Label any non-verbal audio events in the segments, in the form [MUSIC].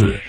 次。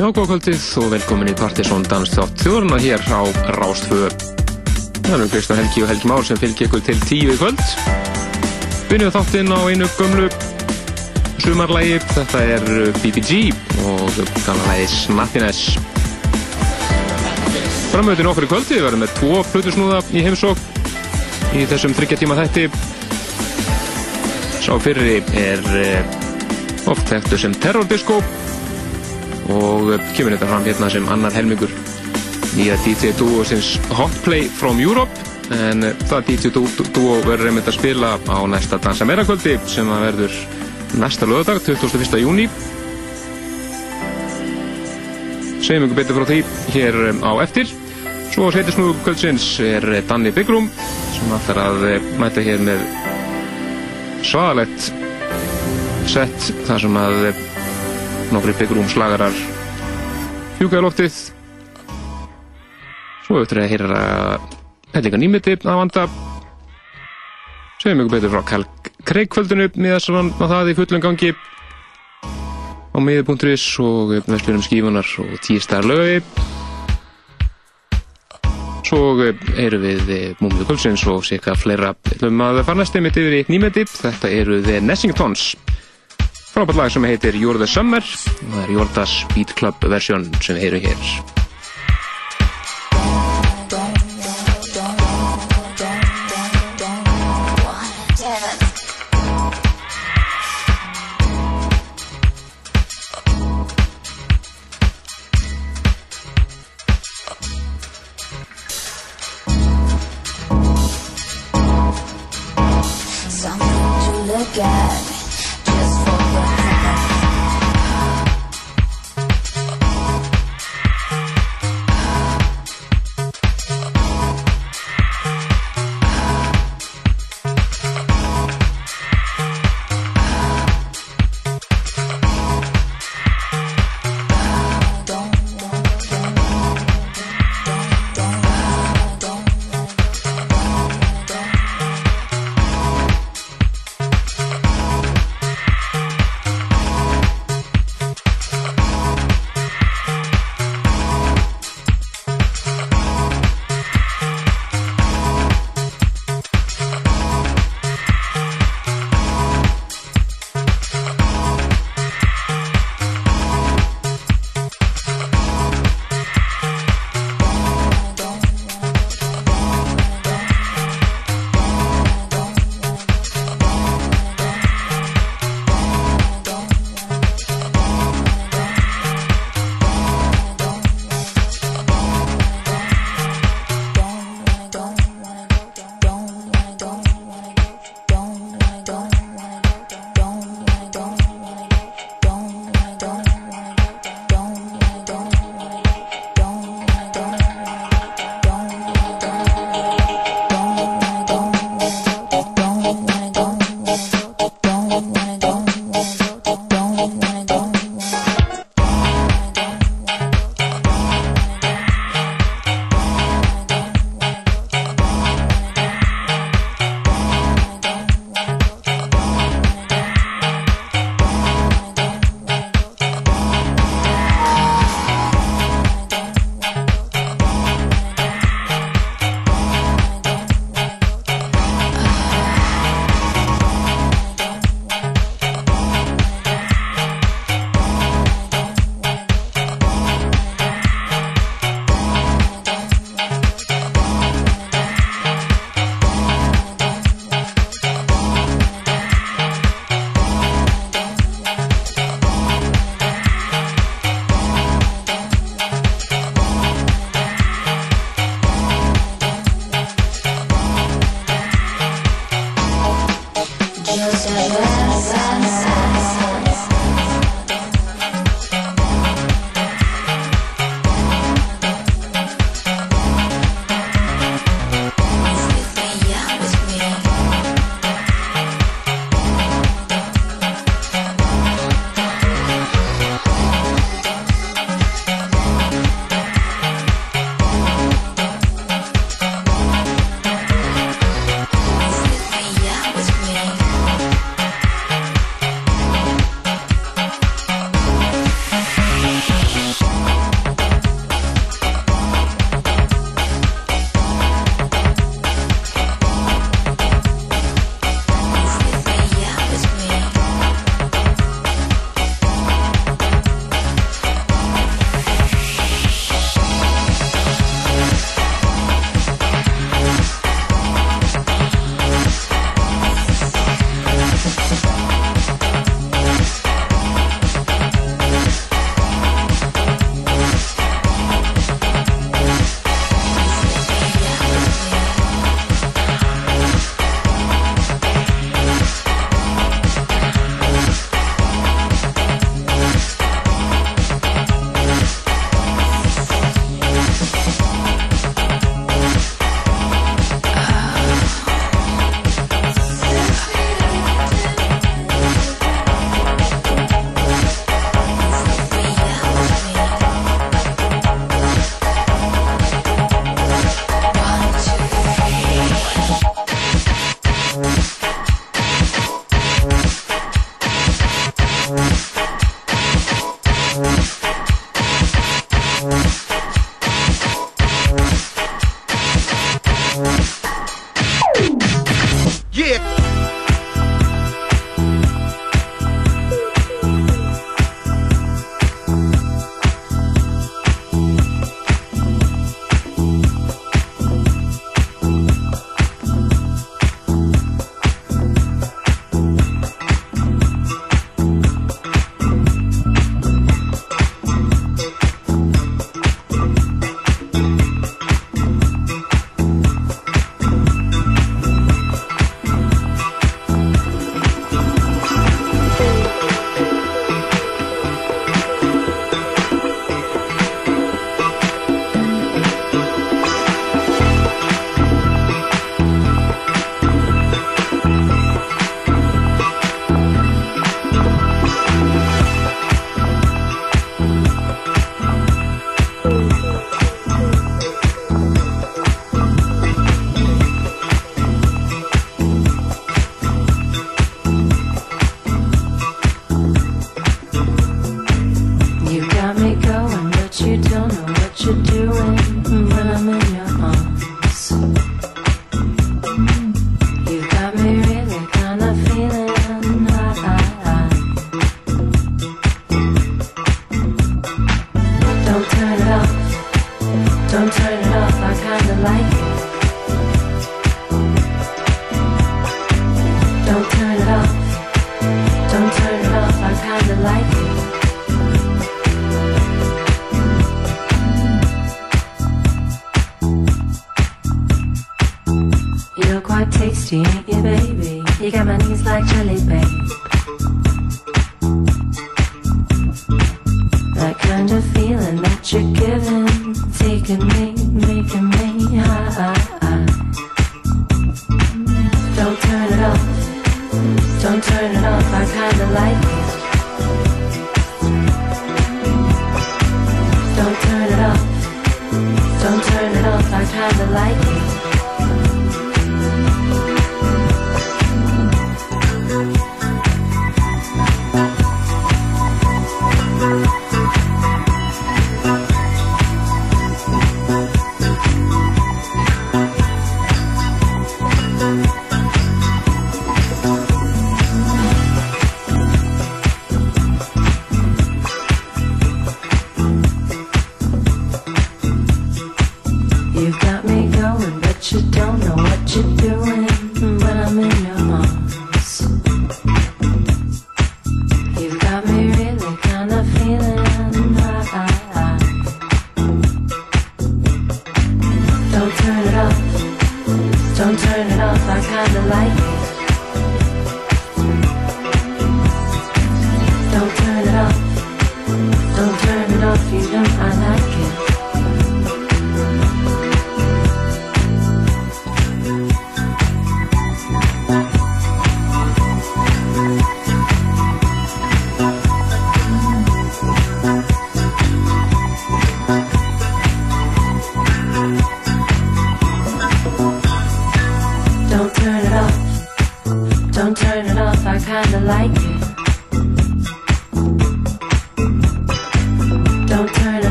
Rástvö Góðkvöldið og velkomin í Partiðsson Dansþátt þjóðurna hér á Rástföðu. Það eru Kristján Helgi og Helgi Már sem fylgir ykkur til tíu í kvöld. Byrjuð þáttinn á einu gömlu sumarlægi. Þetta er BBG og gamla lægi Snappiness. Framöðin okkur í kvöldi, við verðum með tvo plutusnúða í heimsók í þessum þryggja tíma þætti. Sá fyrri er eh, oft þekktu sem Terror Disco og kemur þetta fram hérna sem annar helmingur nýja DJ Duo sinns Hotplay from Europe en það DJ Duo verður einmitt að spila á næsta Dansa Meira kvöldi sem að verður næsta lögadag 21. júni segjum ykkur betur frá því hér á eftir svo setjum við kvöldsins er Danni Byggrum sem ætlar að mæta hér með svaðalett sett þar sem að nokkri byggrúmslagarar fjúka í loftið. Svo eftir að hýrra pellinga nýmiti að vanda. Segjum ykkur betur frá Kalk Kreikvöldinu miðasarann á það í fullum gangi. Á miði.is og vestlunum skífunar og tístar lögi. Svo eru við múmið kvöldsins og sér fleira. Um að mitt yfir í nýmiti þetta eru The Nessingtons frábært lag sem heitir You're the Summer. Og það er Jórdas Beat Club versjón sem við heyrum hér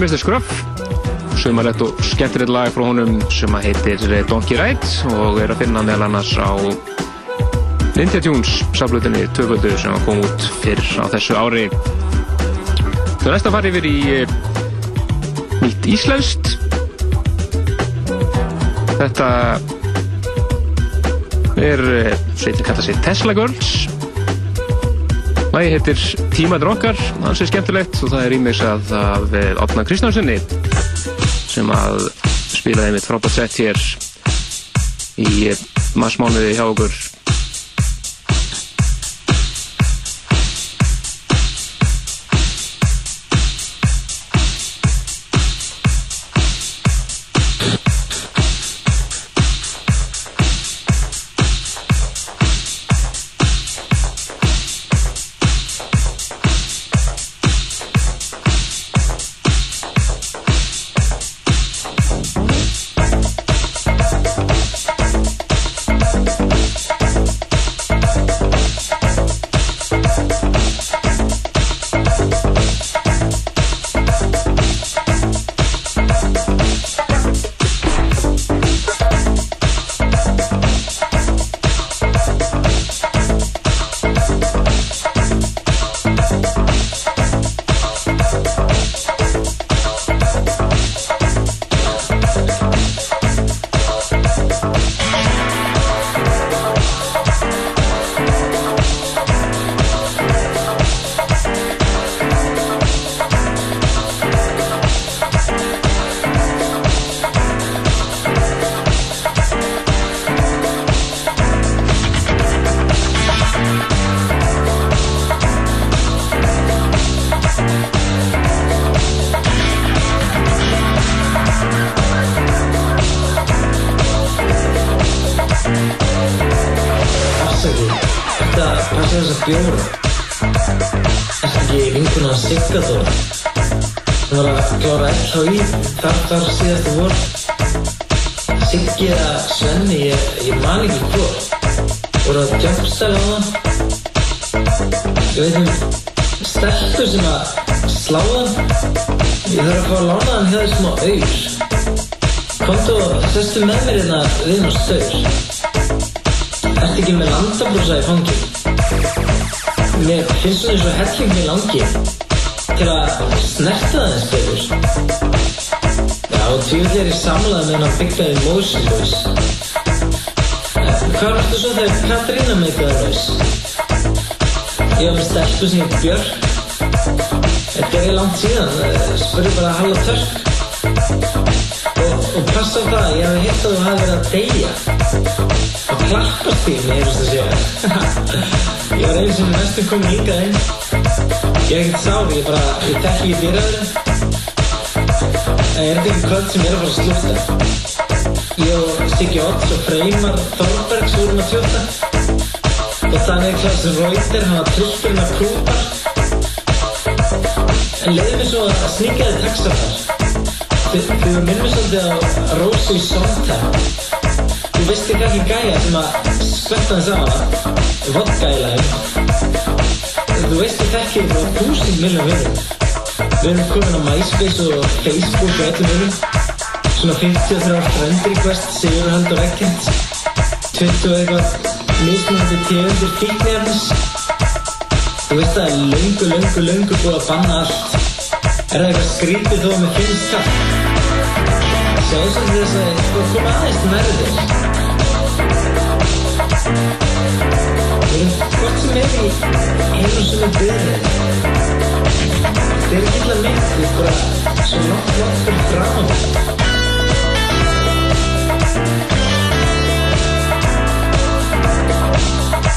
Lagandi Mr. Scruff. Sumarlegt og skemmtilegt lag frá honum sem að heitir Donkey Ride og er að finna meðal annars á Ninja Tunes saflutinni töföldu sem kom út fyrr á þessu ári. Það næsta fari yfir í eh, nýtt íslenskt. Þetta er sveitin kalla sig Tesla Girls Lægi heitir Tímaður okkar, hans er skemmtilegt og það er ímins að af Opna Kristjánssoni sem að spilaði mitt frábært sett hér í massmánuði hjá okkur stelpu sem heit Björk. Þetta er langt síðan, spurði bara að halla törk. Og, og passa á það, ég hef hitt að þú hafi verið að deyja. Og klappast því með heyrðust að segja. [LAUGHS] Ég var einu sem næstu komið hingað inn. Ég er ekkert sár, ég bara ég tekki í dýraður en er ekki kvöld sem er að fara að slúta ég og Siggi Otts og Freymar Þorbergs vorum að tjóta og þannig Reuter hann var trillurinn að krúpar en leiði mig svo að sníkja þið texta þar. Þið voru minnum svolítið á Rósu í Sondheim Þú veist ekki ekki gæja sem að skvetta hann saman vodka í lagum Þú veist ekki ekki frá þúsund miljón vinnum Við erum komin á MySpace og Facebook og öllum vinnum Svona 53 friend request Sigur Hald og Ekkert 20 og eitthvað mismunandi tegundir fíknefnis Þú veist það er löngu, löngu, löngu búið að banna allt. Er það eitthvað skrítið þó að mér finnst það? Sjáðu sem þess að sko koma aðeins nærður Við erum hvort sem er í einu sem er byrðið Þeir eru illa mitt, við bara svo langt, langt fyrir fram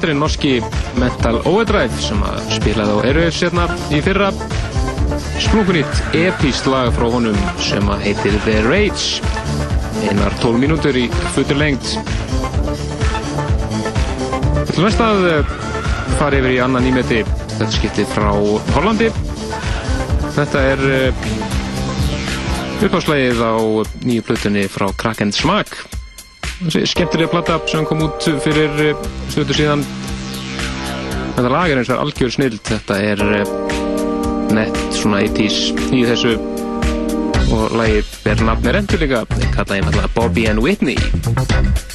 Þetta er norski Metal Overdrive sem spilaði á Airwaves hérna í fyrra. Splunkunýtt epíst lag frá honum sem heitir The Rage. Einar 12 mínútur í futur lengt Við ætlum næst að eh, fara yfir í annan nýmeti þetta skiptið frá Hollandi. Þetta er eh, uppáslægið á nýju plutunni frá Kraken Smack skemmtilega platta sem kom út fyrir eh, stötu síðan. Þetta lag er eins og algjör snild þetta er eh, nett svona 80's í þessu. Og lagið ber nafni rendur líka. Kallaði maður Bobby and Whitney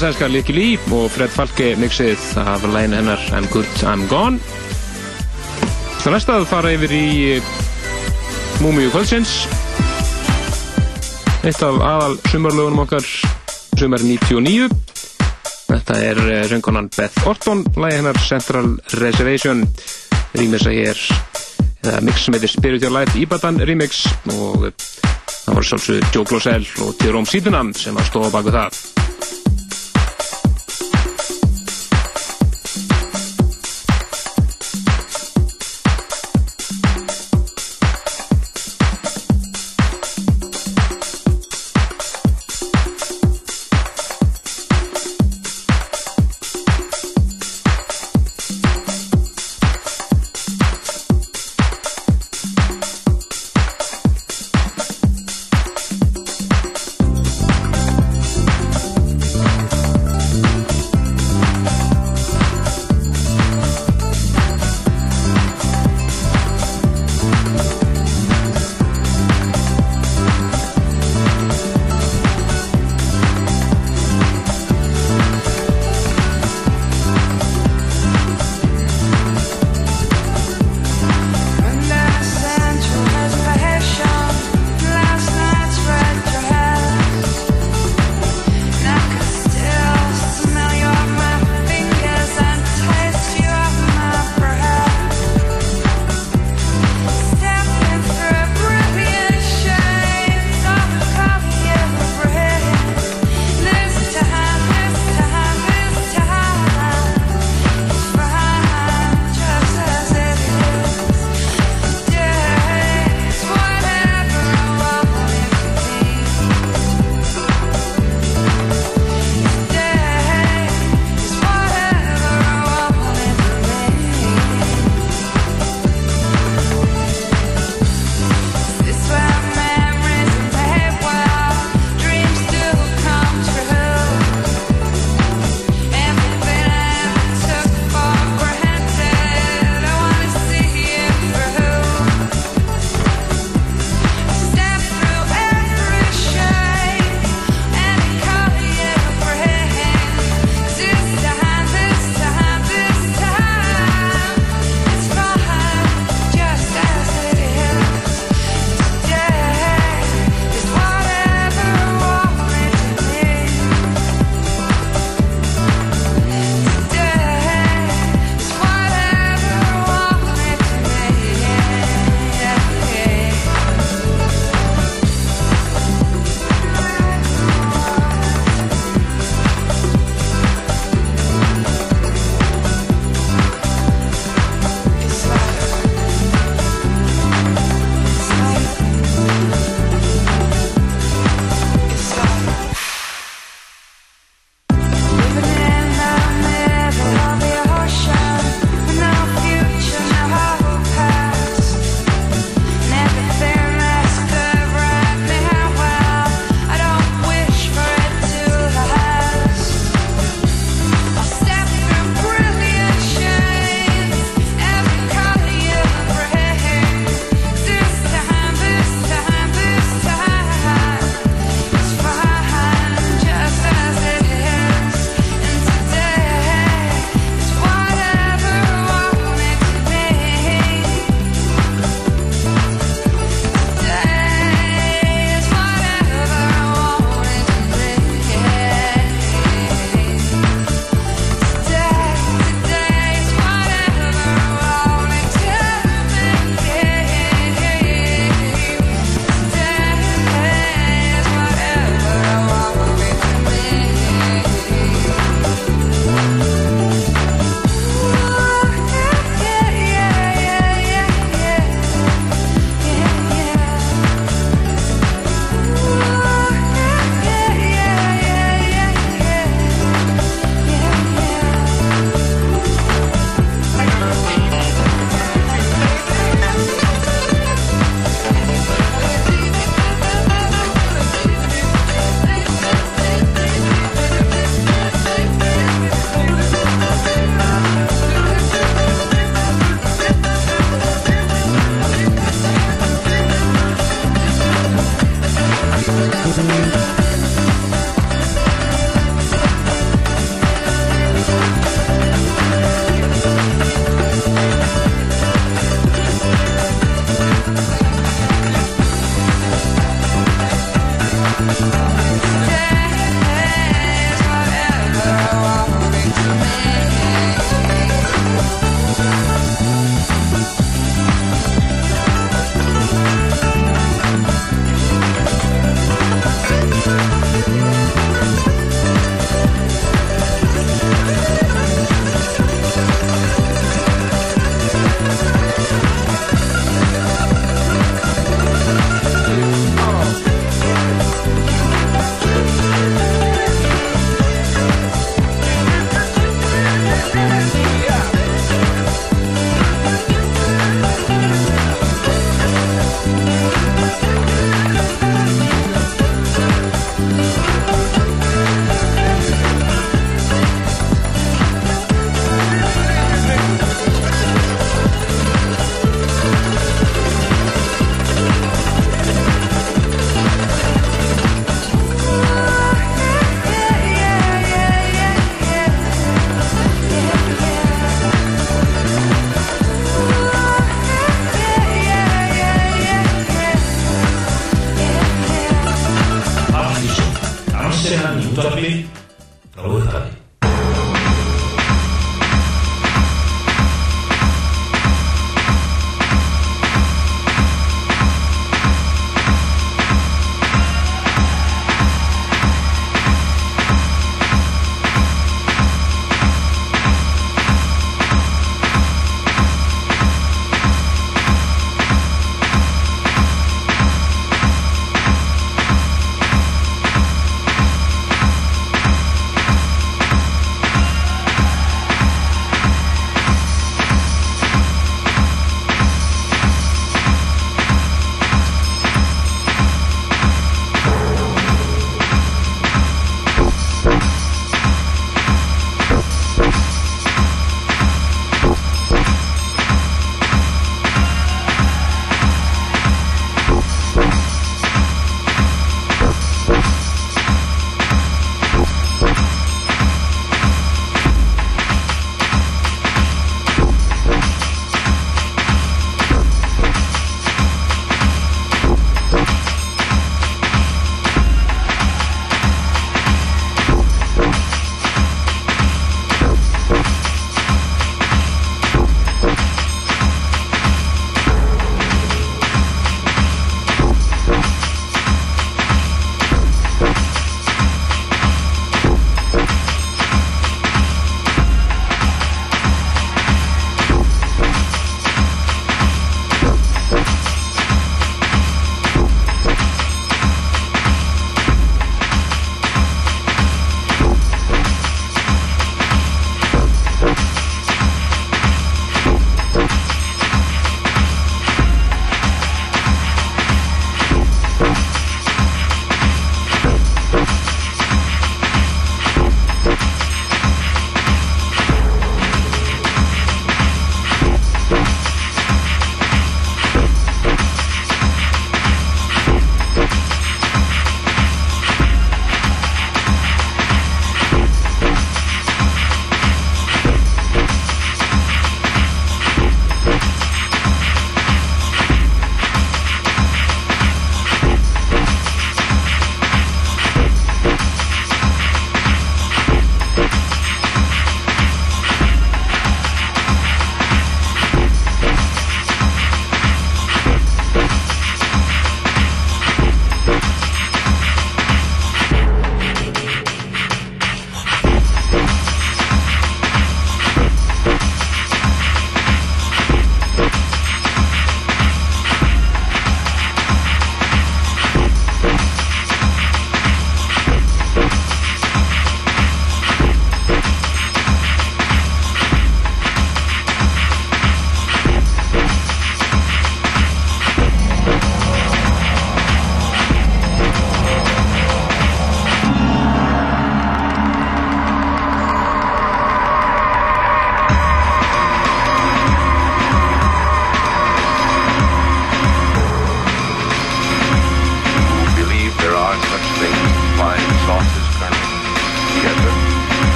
Er sænska Licky Lee og Fred Falke mixið af lægin hennar I'm Good, I'm Gone. Það næsta að fara yfir í Múmiu kvöldsins. Eitt af aðal sumarlögunum okkar sumar 99. Þetta er eh, söngkonan Beth Orton, lægi hennar Central Reservation, rýmisa hér, eða mix sem heitir Spiritual Life Ibadan remix og Það var sjálfsög Joe Glosell og Jerome Sydenham sem að stofa baku það.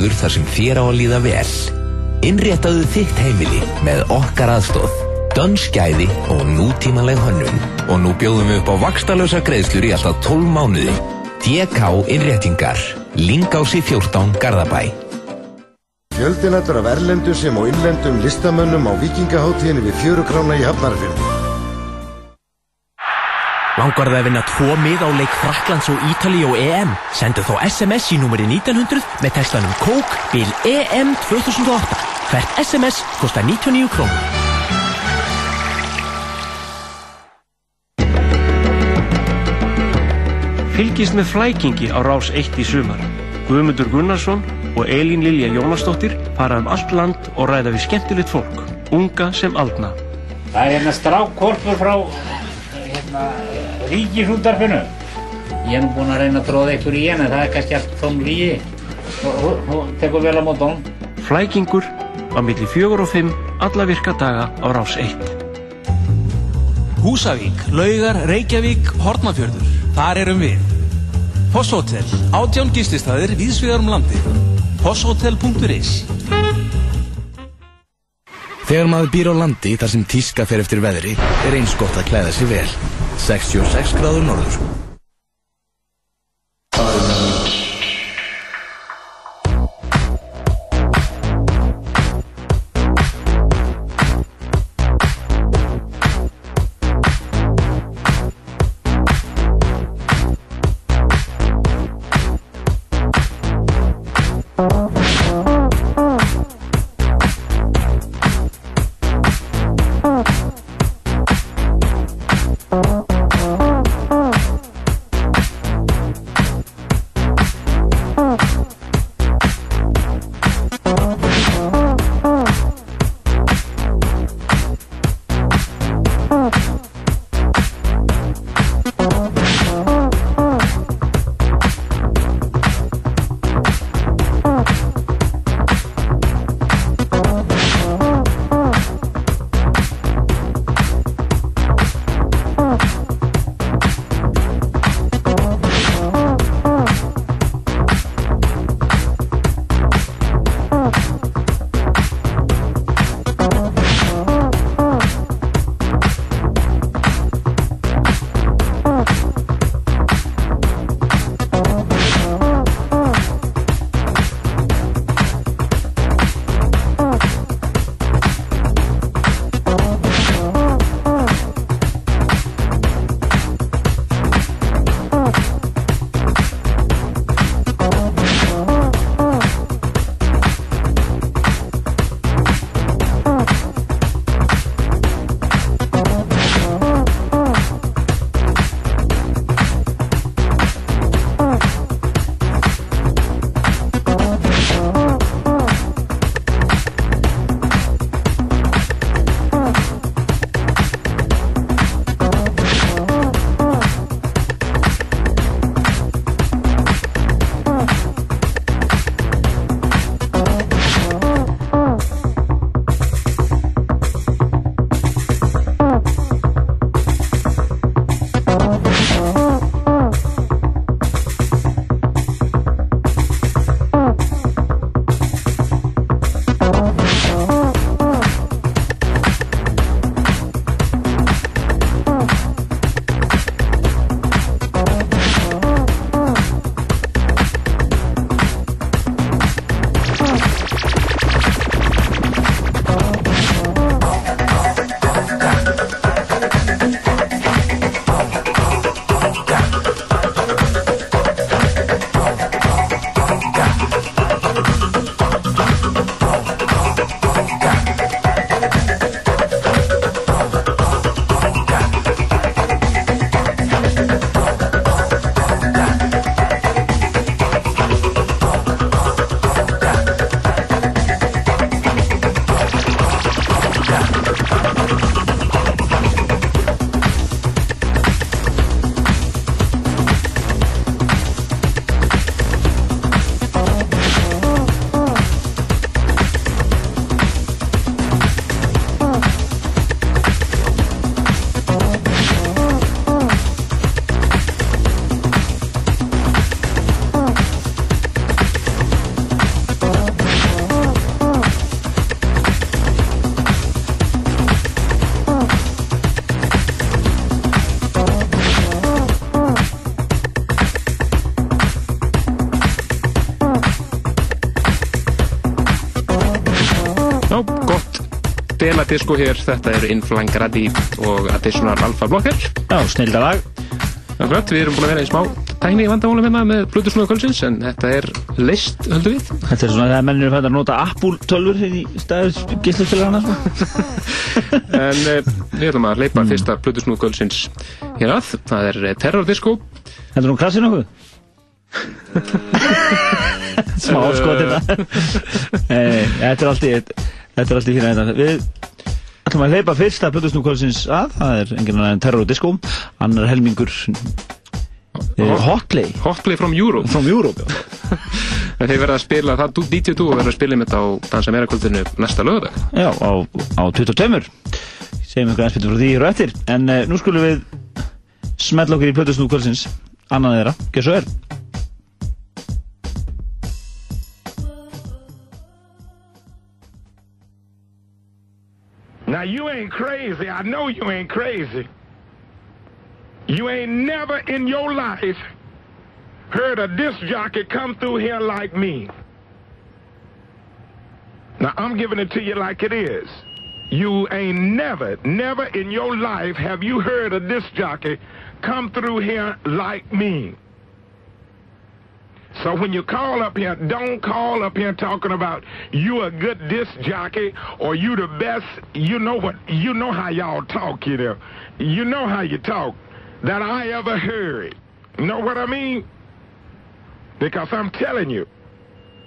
Staður þar sem þér á að líða vel. Innréttaðu þitt heimili með okkar aðstóð. Dönskæði og nútímanleg hönnun. Og nú bjóðum við upp á vakstalösa greiðslur í alltaf 12 mánuði. DK Innréttingar. Lingási 14 Garðabæ. Fjöldin allur af erlendum sem og innlendum listamönnum á vikingaháttíðinni við fjörukrána í Hafnarfjörn. Langar það að vinna tvo mið á leik Fraklands og Ítali og EM? Sendu þá SMS í númeri 1900 með textanum KÓK bil EM 2008. Hvert SMS kostar 99 krónur. Fylgist með flækingi á rás 1 í sumar. Guðmundur Gunnarsson og Elín Lilja Jónasdóttir fara um allt land og ræða við skemmtilegt fólk, unga sem aldna. Það er hérna strákkorpur frá ríkisútarfinu. Ég er nú búinn að reyna að tróða ykkur í henni, það er kannski allt tóm lígi. Þú tekur vel á mót honum. Flækingur á milli fjögur og fimm alla virka daga á rás 1. Húsavík, Laugar, Reykjavík, Hortnafjörður. Þar erum við. Posshótel, átján gististæðir víðsvegar um landi. Posshotel.is Þegar maður býr á landi þar sem tíska fer eftir veðri er eins gott að klæða sig vel. 66 gráður norður. Disco hér, þetta er Inflang Raddi og Additional Alpha Blocker. Já, snilda lag. Akkurat, við erum búin að vera í smá tækni í vandamálum hérna með Bluetooth kvöldsins, en þetta er list, höldum við. Þetta er svona þegar mennir fætt að nota Apple tölfur í staðis gísluspilarana sko. [LAUGHS] En uh, við ætlum að leipa fyrsta Bluetooth kvöldsins hér að, það er eh, Terror Disco. Þetta er nú krassin okkur? [LAUGHS] Smá skot þetta. [LAUGHS] Þetta er allt í þetta er allt í fína þetta. Við ætlum að hleypa fyrsta Bluetooth-núkvöldsins að, það er enginn annar en Terror Disco, annar helmingur eh, Hotplay. Hotplay from Europe. From Europe, já. [LAUGHS] Þeir verða að spila, það er DJ2 og verða að spila með þetta á Dansa Meira kvöldinu næsta lögadag. Já, á, á 22. Segjum ykkur betur frá því hér og eftir. En uh, nú skulum við smetla okkur í Bluetooth-núkvöldsins, annað þeirra, gjör svo er. Ain't crazy. I know you ain't crazy. You ain't never in your life heard a disc jockey come through here like me. Now I'm giving it to you like it is. You ain't never, never in your life have you heard a disc jockey come through here like me. So when you call up here, don't call up here talking about you a good disc jockey or you the best. You know what? You know how y'all talk, you know. You know how you talk that I ever heard. Know what I mean? Because I'm telling you,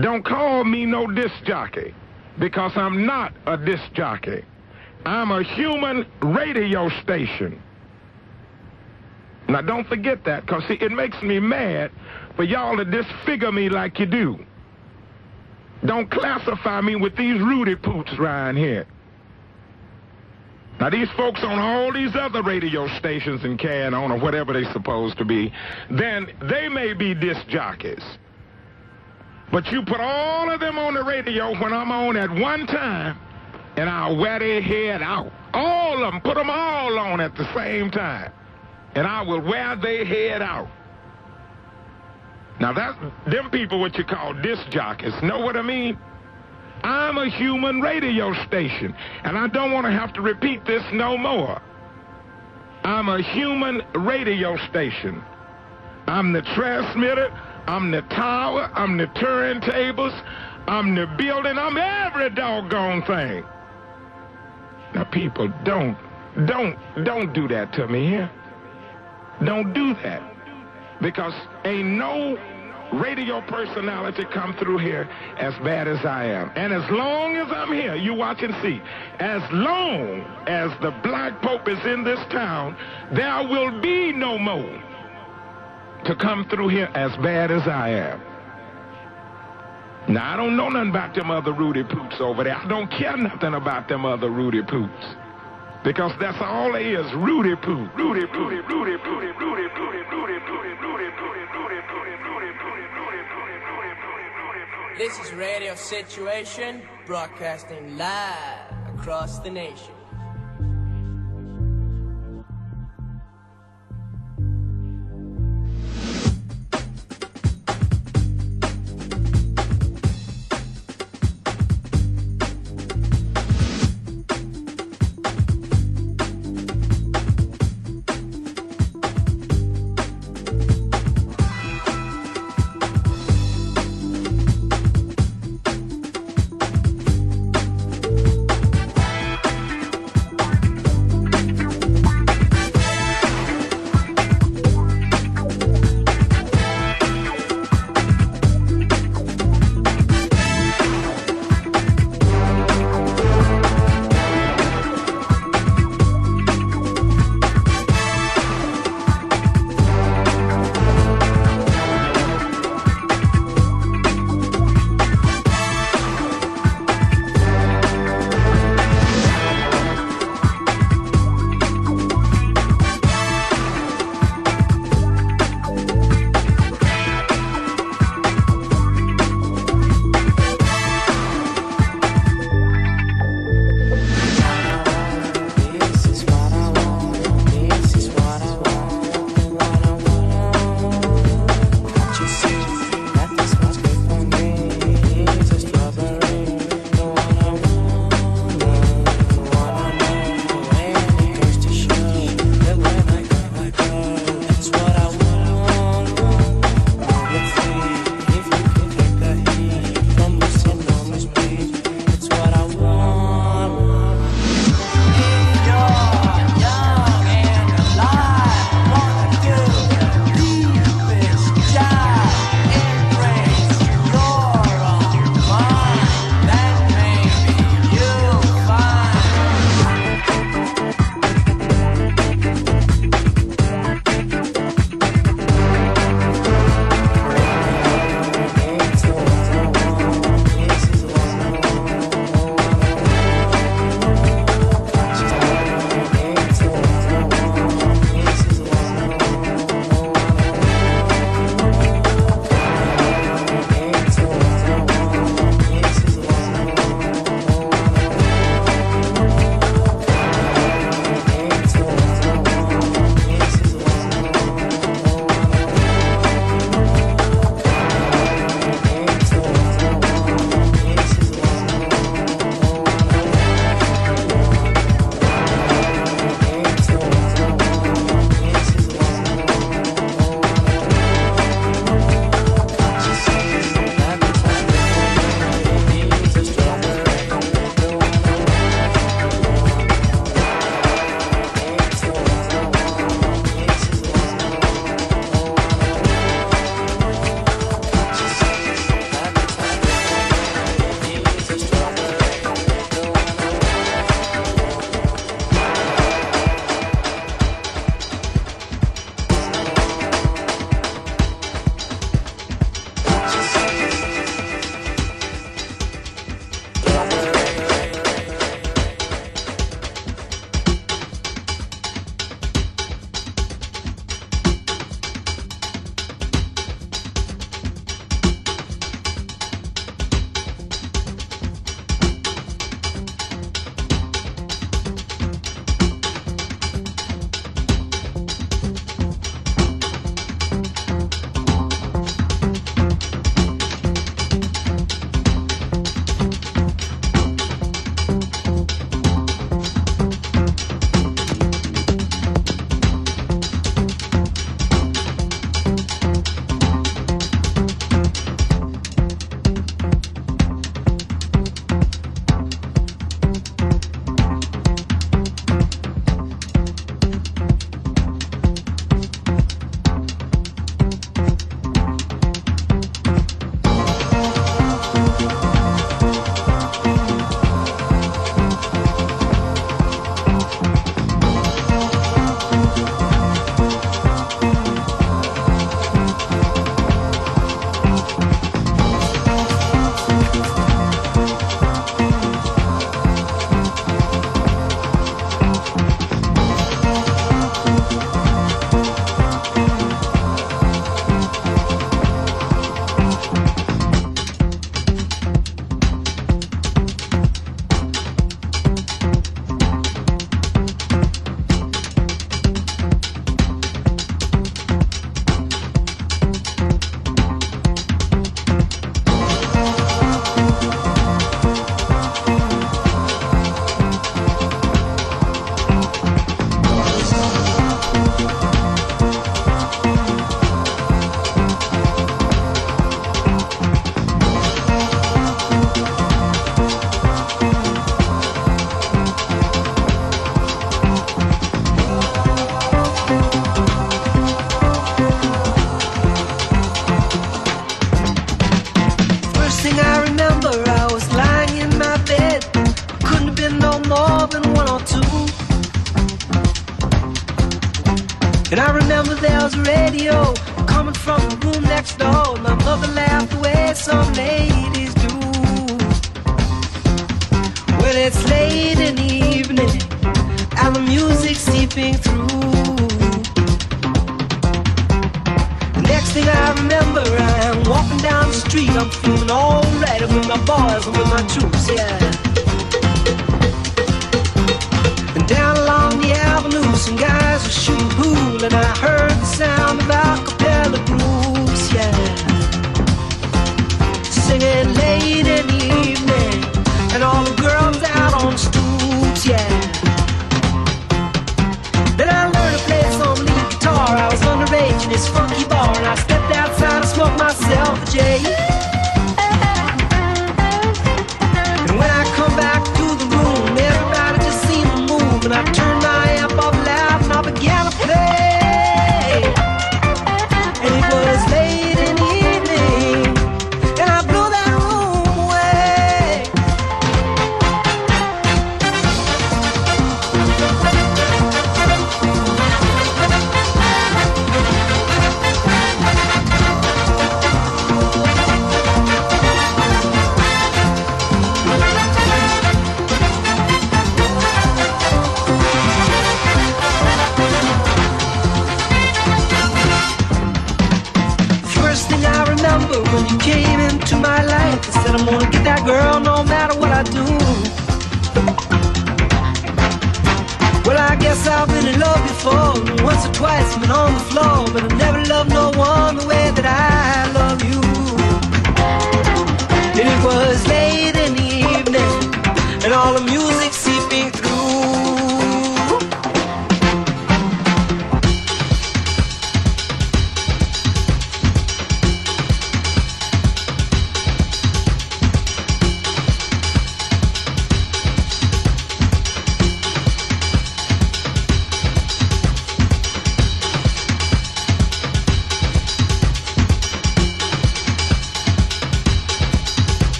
don't call me no disc jockey because I'm not a disc jockey. I'm a human radio station. Now don't forget that, because see, it makes me mad for y'all to disfigure me like you do. Don't classify me with these Rudy poots around here. Now these folks on all these other radio stations and can on or whatever they're supposed to be, then they may be disc jockeys. But you put all of them on the radio when I'm on at one time, and I'll wear their head out. All of them, put them all on at the same time and I will wear their head out. Now that's them people what you call disc jockeys. Know what I mean? I'm a human radio station, and I don't want to have to repeat this no more. I'm a human radio station. I'm the transmitter, I'm the tower, I'm the turntables, I'm the building, I'm every doggone thing. Now people don't, don't, don't do that to me here. Don't do that. Because ain't no radio personality come through here as bad as I am. And as long as I'm here, you watch and see, as long as the black pope is in this town, there will be no more to come through here as bad as I am. Now, I don't know nothing about them other Rudy Poots over there. I don't care nothing about them other Rudy Poots. Because that's all they is, Rudy Poo. Rudy Poo, Rudy Poo, Rudy Poo, Rudy Poo, Rudy Poo, Rudy Poo, Rudy Poo, Rudy Poo, This is Radio Situation, broadcasting live across the nation.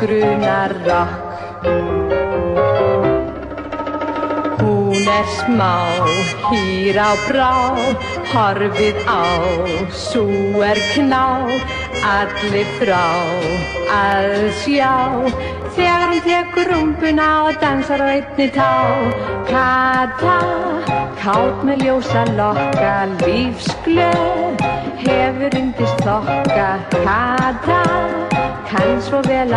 Grunar, rokk. Hún er smá, hýr á brá, horfið á, sú er kná, allir frá að sjá. Þegar hún tekur rumpuna og dansar á einni tá, kata, kátt með ljósa lokka, lífsglöð, hefur yndist þokka, kata, kann svo vel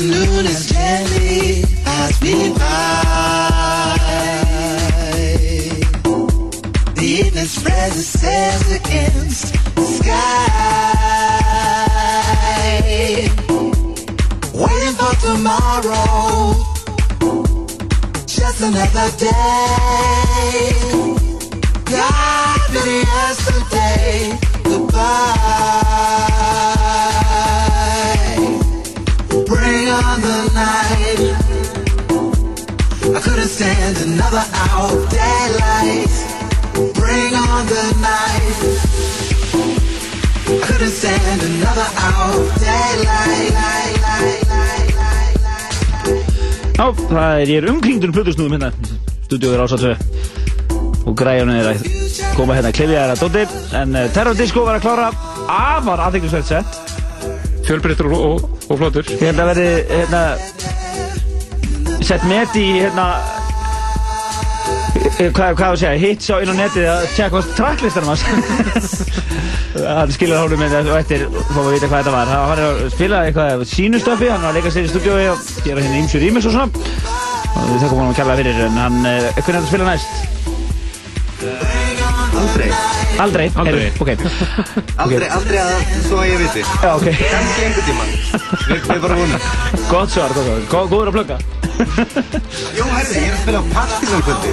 afternoon is gently passed me by. The evening spreads its sails against the sky. Waiting for tomorrow. Just another day. God yesterday. Goodbye. Night. I couldn't stand another hour of daylight. Bring on the night. I couldn't stand another hour of daylight. Já, það er ég er umkringdur um plötusnúðum hérna Stúdíóður ásatsu Og græjunum er að koma hérna Klifja er að dóti En uh, Terror Disco var að klára Afar aðeinsvægt sett Fjölbreyttur og, og, flottur Ég held að verði hérna Sett met í hérna eh, Hvað, hvað að segja, hits á inn á netið að tjekka tracklistanum hans [LAUGHS] hann skilur hálfum með þessu og eftir fórum við að vita hvað þetta var hann var að spila eitthvað sínustöfi hann var að leika sér í stúdíói og gera hérna ímsur ímis og svona og við þakkum hann að kella fyrir en hann, eh, hvernig er þetta að spila næst? Aldrei. Aldrei? Aldrei. Heyrðu, ok Aldrei, aldrei að svo að ég viti. Já, ok. Kannski einhvern tímann. Við við bara vonum. Gott svar, gott svar, Gó- góður að plugga. Jó, herri, ég er að spila á Partisan kvöldi.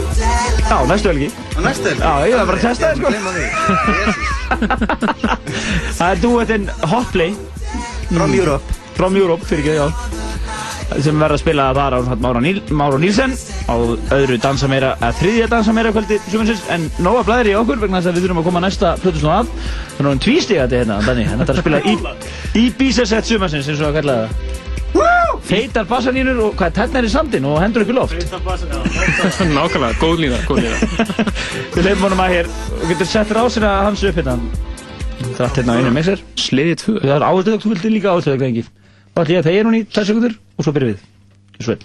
Já, næstu helgi. Á næstu helgi? Já, ég var bara að testa Ég það er sko að gleyma því. Það er duettinn Hotplay From Europe. From Europe, fyrir ekki, já. Sem verður að spila þar á Mára, Níl, Mára Nílsen. Á öðru dansa meira, að þriðja dansa meira kvöldi sumansins, en nóga blæðir í okkur vegna þess að við þurfum að koma næsta plötusnóð að þannig að hann tvístigandi hérna, Danni er í, bísasett sumansins eins og að kalla það. Feitar bassanínur og hvað, tætnar í sandin og hendur upp í loft? [LAUGHS] Nákvæmlega, góð lína, góð lína. [LAUGHS] Við leifum honum að hér. Og getur sett rásina hans upp hérna. Þrátt hérna á einu mixer. Sliðið tvö. Það er áhersluðögt, þú vildi líka áhersluðögt engi og ætla ég að þegja hún í 2 sekundur og svo byrjum við. Svo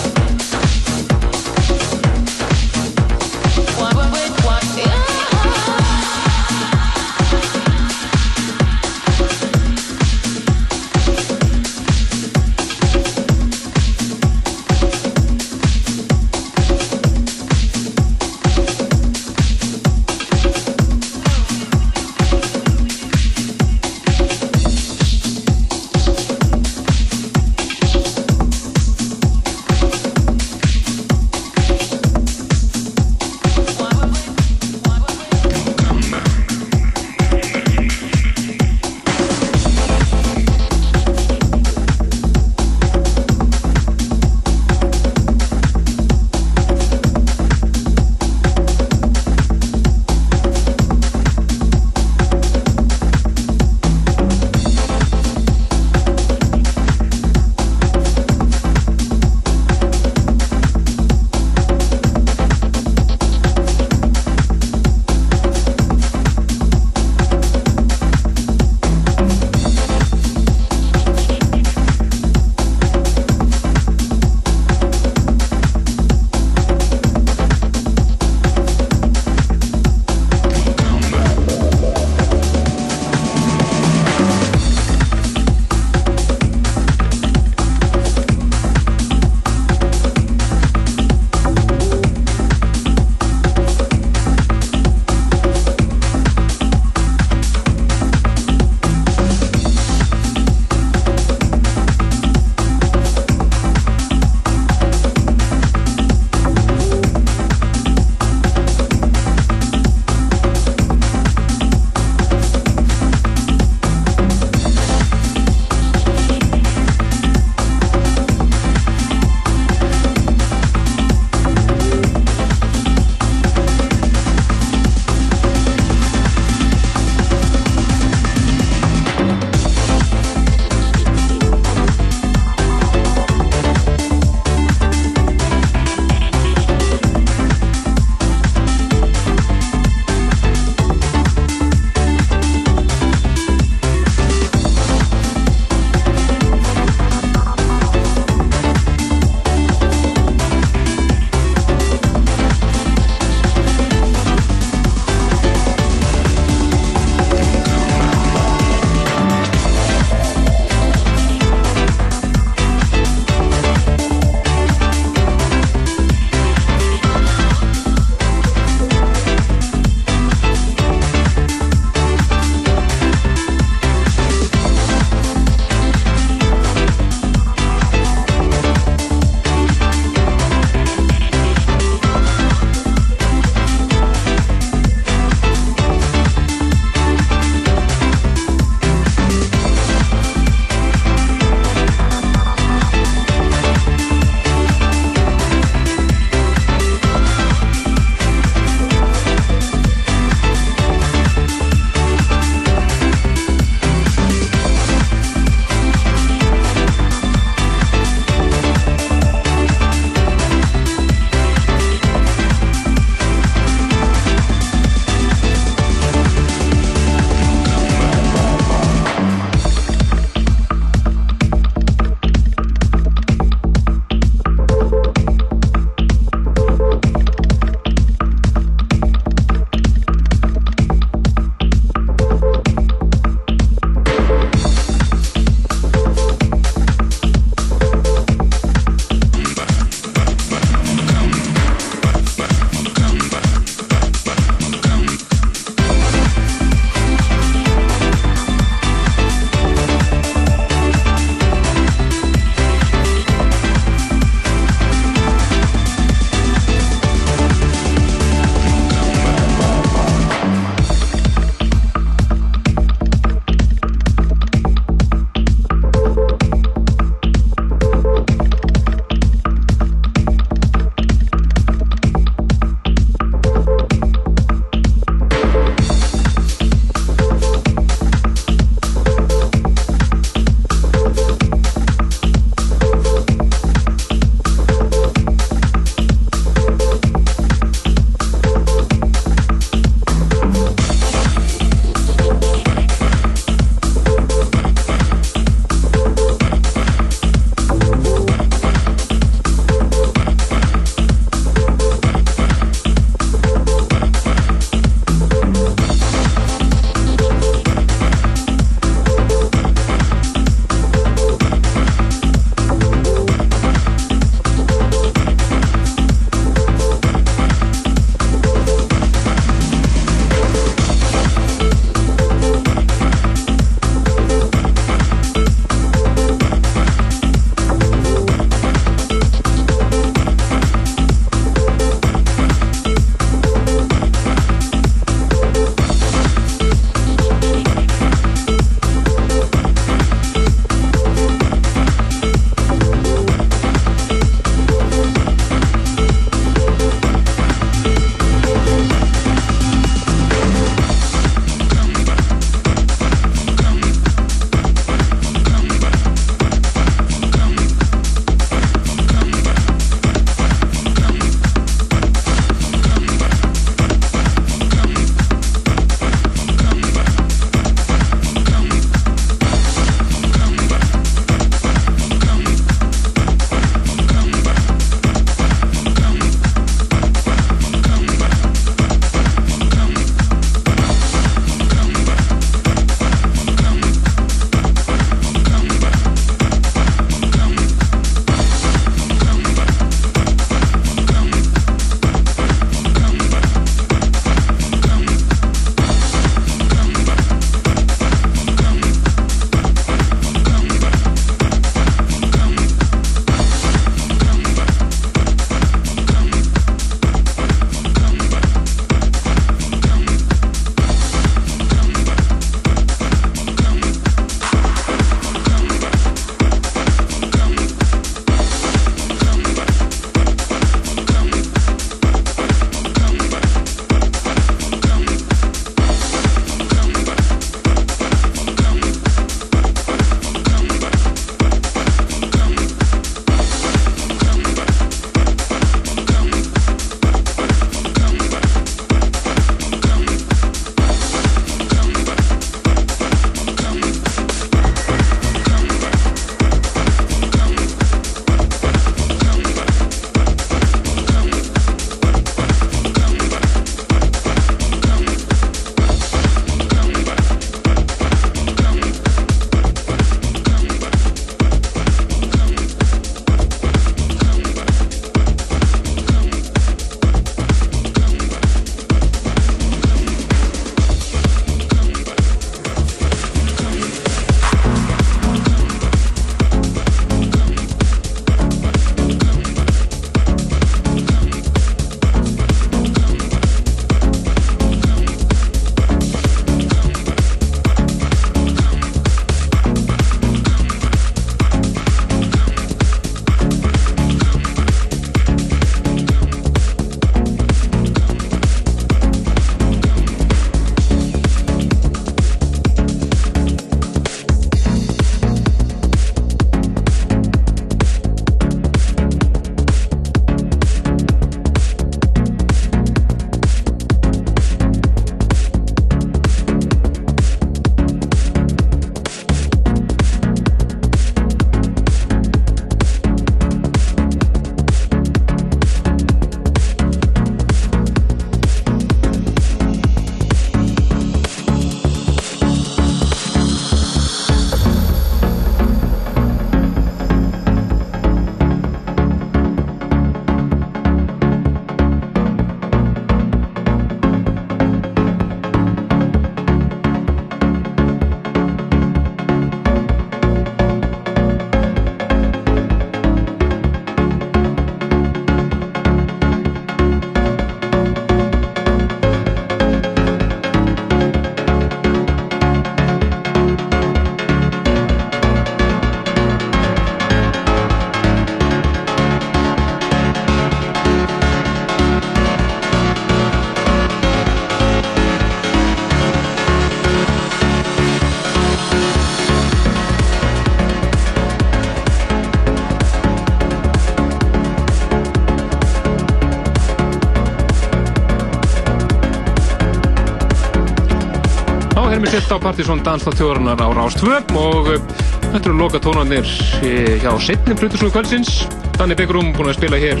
sitt á Partisón Dansla þjóðarinnar á Rástvö og uh, þetta eru loka tónarnir uh, hjá setni Plutusnú kvöldsins. Danni Byggurum búin að spila hér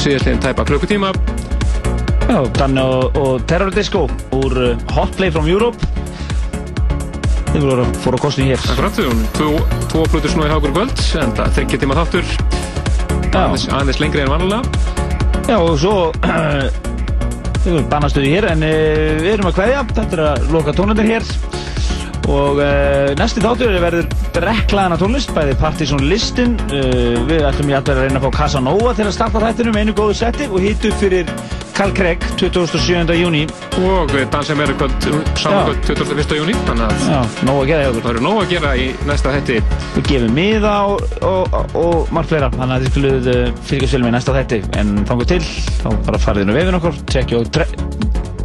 síðastlegin tæpa klukkutíma. Já, Danni og, og Terror Disco úr uh, Hot Play from Europe. Þeir voru að fóra kostinu hér. Akkurat, erum tvo, Plutusnú í hákur kvöld en það þryggja tíma þáttur. Aðeins lengri en vanlega Já, og svo [CLEARS THROAT] Við bannastuði hér en uh, við erum að kveðja. Þetta er að loka tónundir hér. Og uh, næsti þáttur verður brekklaðana tónlist, bæði Partizón listin. Uh, við ætlum ég að reyna að fá Casanova til að starta þættinum með einu góðu setti og hýtt upp fyrir Carl Craig 27. júni og dansa meira saman kvöld 21. júni þannig að það eru nóg að gera í næsta hætti Við gefum miða og, og, og, og margt fleira þannig að þið skuluð uh, fylgjast vel með næsta þætti. En þangu til, þá bara farið inn á vefin okkur tjekkja á tra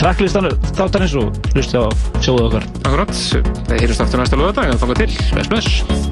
tracklistan þáttarins og hlustu á sjóðu okkar. Akkurat, það heyrjumst aftur næsta lögadag en þangu til, bless bless